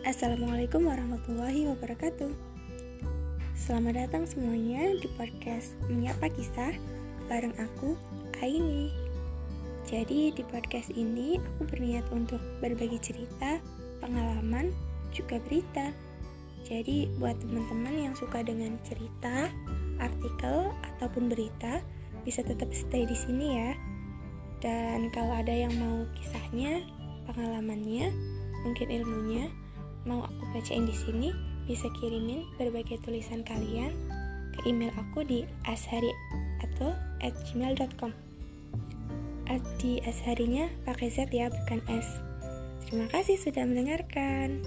Assalamualaikum warahmatullahi wabarakatuh. Selamat datang semuanya di podcast Menyapa Kisah bareng aku, Aini. Jadi di podcast ini aku berniat untuk berbagi cerita, pengalaman, juga berita. Jadi buat teman-teman yang suka dengan cerita, artikel, ataupun berita Bisa tetap stay di sini ya. Dan kalau ada yang mau kisahnya, pengalamannya, mungkin ilmunya, mau aku bacain di sini, bisa kirimin berbagai tulisan kalian ke email aku di ashari atau at gmail.com di asharinya pakai Z ya bukan S. Terima kasih sudah mendengarkan